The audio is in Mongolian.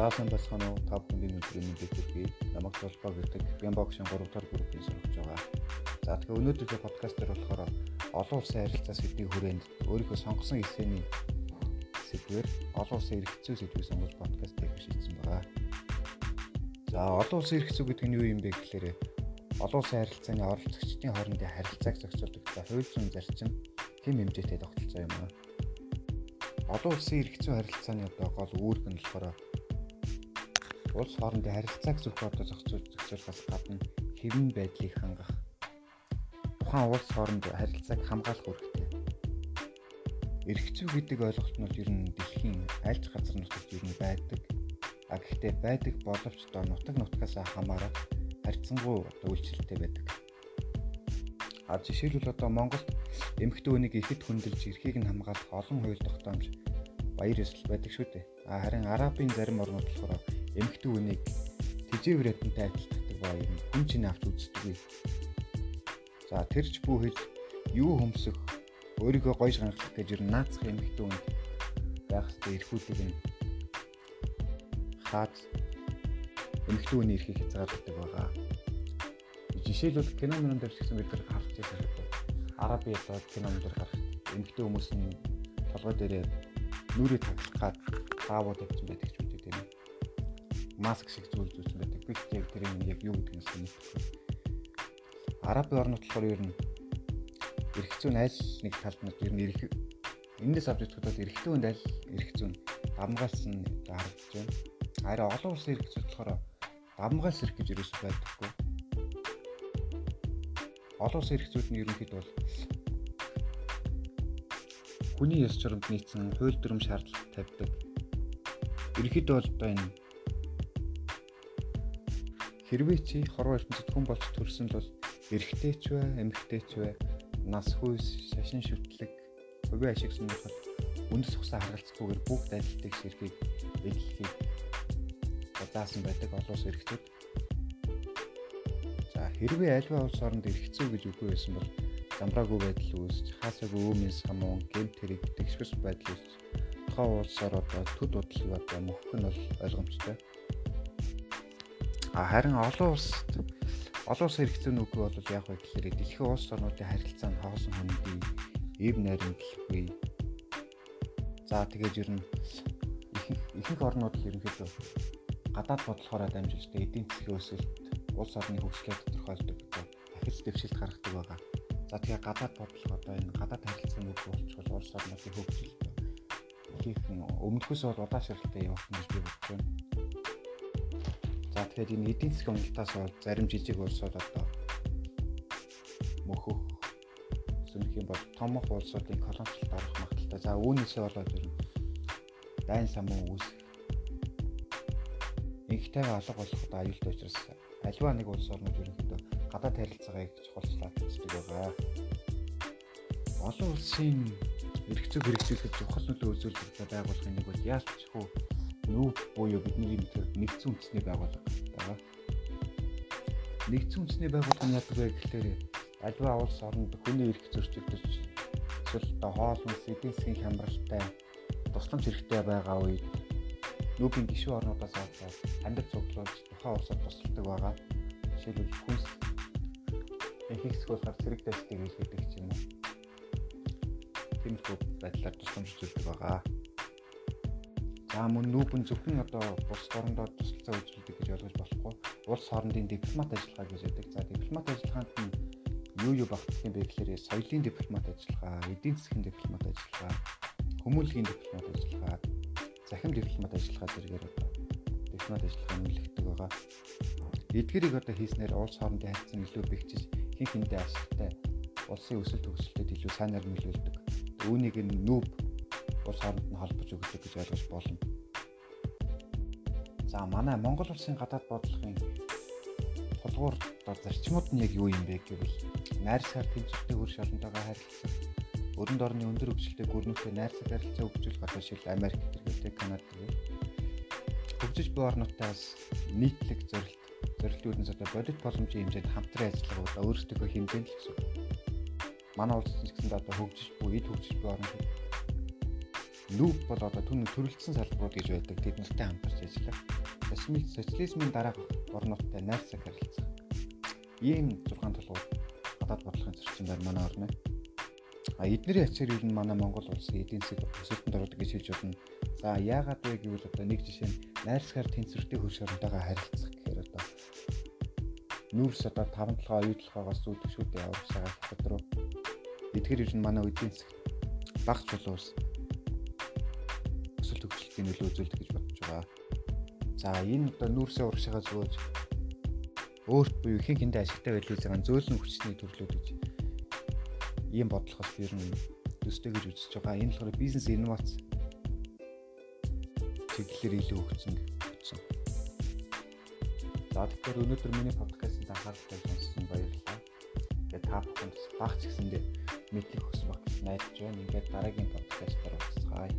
Заасан бацхан уу та бүхэнд өнөөдрийн мэндийг хүргэе. Намайг толгой гэдэг Бямбогшин 3 дахь группийн сурагч байгаа. За тэгэхээр өнөөдрийн подкаст дээр болохоор олон улсын харилцаа сэдвийн хүрээнд өөрийнхөө сонгосон эсэний сэдвэр олон улсын эрхцүү сэдвийг сонгож подкаст хийх шийдсэн байгаа. За олон улсын эрхцүү гэдэг нь юу юм бэ гэхээр олон улсын харилцааны оролцогчдын хоорондын харилцааг зохицуулдаг хууль зүйн зарчим хэм хэмжээтэй тогтолцоо юм аа. Олон улсын эрхцүү харилцааны одоо гол үүрэг нь болохоор улс хоорондын харилцааг зөв одоо зохицуулахаас гадна хэвэн байдлыг хангах тухайн улс хооронд харилцааг хамгаалах үүрэгтэй. Эрхцүү гэдэг ойлголт нь ер нь дэлхийн аль ч газар нутагт ер нь байдаг. А гэхдээ байдаг боловч одоо нутаг нутгаас хамаарах харьцангуй үйлчлэлтэй байдаг. А жишээлбэл одоо Монголд эмэгтэй хүнийг ихэд хөндлөж эрхийг нь хамгаалах олон хууль тогтоомж баяр ёслол байдаг шүү дээ. А харин Арабын зарим орнууд болохоор эмэгтэй хүнийг тэжээвэр ятантай адилтгадаг ба юм хүн чинь авч үздэггүй. За тэрч бүү хэл юу хөмсөх өөрийгөө гойж гангалах гэж ер нь наацх эмэгтэй хүнд байх хэвээр эрхүүдийг нь хаад эмэгтэй хүний эрхийг хязгаарлагддаг байгаа. Жишээлбэл кино мөрөнд дэрчсэн бид нар харж байгаа хэрэгтэй. Араби одоо кино мөрөнд гарах эмэгтэй хүмүүс нь толгой дээрээ нүрээ таглахад таавууд тавьсан байдаг ч үгүй тийм маск шиг зүйл зүүсэн байдаг. Би яг тэр юм яг юу гэдгийг санахгүй. Араб орнууд болохоор ер нь эрх зүйн аль нэг талд нь ер нь эрх эндээс авч үзэхэд эрхтэн хүнд аль эрх зүйн дамгаалсан харагдаж байна. Харин олон улсын эрх зүйд болохоор дамгаалс эрх гэж ерөөсөй байдаггүй. Олон улсын эрх зүйд нь ерөнхийд бол хүний ёс журамд нийцсэн хууль дүрм шаардлага тавьдаг. Ерөнхийдөө бол одоо энэ Хэрвээ чи хорвоо ертөнцид хүн болж төрсөн бол эрэгтэй ч вэ, эмэгтэй ч вэ, нас хүйс, шашин шүтлэг, хувийн ашиг сонирхол үндэс ухсаа харгалцахгүйгээр бүгд адилтыг ширхийг эдлэхийг заасан байдаг олон улс эрэгтэйд. За хэрвээ альва улс оронд эргэцүү гэж үгүй байсан бол замраагүй байдал үүсч хаасаагүй өмнө самуун гэмт хэрэг тэгшвэс байдал үүсч тухайн улс ороод төд бодлого одоо мөхөх нь бол ойлгомжтой. А харин олон улсад олон улсын хэрэгцээний үгүй бол яг вэ гэхээр дэлхийн улс орнуудын харилцаанд хоосон хөндий эв найрамдлахгүй. За тэгээд ер нь ихэнх орнууд л ерөнхийдөө гадаад бодлохоор дамжуулж эдийн засгийн өсөлт улс орны хөгжлөө тодорхойлдог дахиж дэвшилт гаргадаг байгаа. За тэгэхээр гадаад бодлого одоо энэ гадаад харилцааны үгүй болчихвол улс орнуудын хөгжилт ихэнх өмнөхөөс бол удаашралтай явах гэж би бодож байна. За тэгэхээр энэ эдийн засгийн уналтаас бол зарим жижиг улсууд одоо мөхөх юм бол томох улсуудын колоничлалд орох магадaltaй. За үүнээсээ болоод ер нь дайн самуу үүсэх инхтэйгээ алга болоход аюултай учраас альва нэг улс орнууд ерөнхийдөө гадаад харилцаагаа их чухалчлаад үздэг байгаа. Олон улсын зүйг хэрэгжүүлэхэд чухал нөлөө үзүүлдэг байгууллагын нэг бол хөө нүүб буюу бидний нэгдсэн үндэсний байгууллага байгаа. Нэгдсэн үндэсний байгууллага нь яадаг вэ гэхээр альва улс оронд хүний эрх зөрчигдөж эсвэл одоо хоолны эдийн засгийн хямралтай тусламж хэрэгтэй байгаа үед нүүбийн гишүүн орнуудаас аваад амьд цуглуулж тухайн улсад тусалдаг байгаа. Жишээлбэл хүнс хэсэг болохоор цэрэг дэстийг илгээдэг ч юм уу. Тиймэрхүү байдлаар тусламж үзүүлдэг байгаа. За мөн нүүбэн зөвхөн одоо улс орондоо тусалцаа үзүүлдэг гэж ойлгож болохгүй. Улс хоорондын дипломат ажиллагаа гэж байдаг. За дипломат ажиллагаанд нь юу юу багтдаг юм бэ гэхээр соёлын дипломат ажиллагаа, эдийн засгийн дипломат ажиллагаа, хүмүүнлэгийн дипломат ажиллагаа, захим дипломат ажиллагаа зэрэгээр одоо дипломат ажиллагаа нөлөөлдөг байгаа. Эдгэрийг одоо хийснээр улс хоорондын харилцаа илүү бэхжиж хин хиндээ ашигтай улсын өсөлт төгсөлтөд илүү сайнаар нөлөөлдөг. Үүнийг нь нүүб улс хооронд нь холбож өгдөг гэж ойлгож болно. За манай Монгол улсын гадаад бодлогын тулгуур одоо зарчмууд нь яг юу юм бэ гэвэл найрсгаар тэнцвэртэй хөр шалантайгаа харилцах, өрөнд орны өндөр хөгжилтэй гүрнүүтэй найрсаг харилцаа хөгжүүлэх одоо шил Америк зэрэгтэй Канада гэх хөгжиж буй орнуудаас нийтлэг зорилт зорилтуудаас одоо бодит боломжийн хэмжээнд хамтран ажиллагаа өөрсдөө хэмжээнд л гэсэн. Манай улс гэсэн одоо хөгжиж буй, эд хөгжиж буй орнууд нүүб бол одоо түн төрөлцсөн салбарууд гэж байдаг. Тэднэртэй хамтарч ажиллах. Социализмын дараах орнуудтай найрсаг харилцах. Ийм 6 толгойд гадаад бодлогын зөрчилдөөр манай орно. А эднэрийн ачаар юу н манай Монгол улсын эдийн засаг өсөлтөнд ордог гэж хэлж байна. За яагаад вэ гэвэл одоо нэг жишээ нь найрсгаар тэнцвэртэй хөрш оронтойгоо харилцах нүүрс одоо 5 толгой оюутлогоос үүдэх шүү дээ байгаа хятад руу. Эдгээр юу н манай эдийн засаг багц чулуус өсөлт хөгжлөлтийн нөлөө үзүүлдэг гэж бодож байгаа. За энэ одоо нүүрсээ урагшаага зөөж өөрт буюу хэн хэндээ ашигтай байлгүй байгаа зөөлөн хүчний төрлүүд гэж ийм бодлогоос ер нь төстэй гэж үзэж байгаа. Энэ болохоор бизнес инновац чиглэлээр илүү хөгжсөн. За тэгэхээр өнөөдөр миний танд анхааралтай сонссон баярлалаа. Тэгээ та бүхэнд багц гэсэндээ мэдлэг хүсвэг найдаж байна. Ингээд дараагийн подкастаар уулзъя.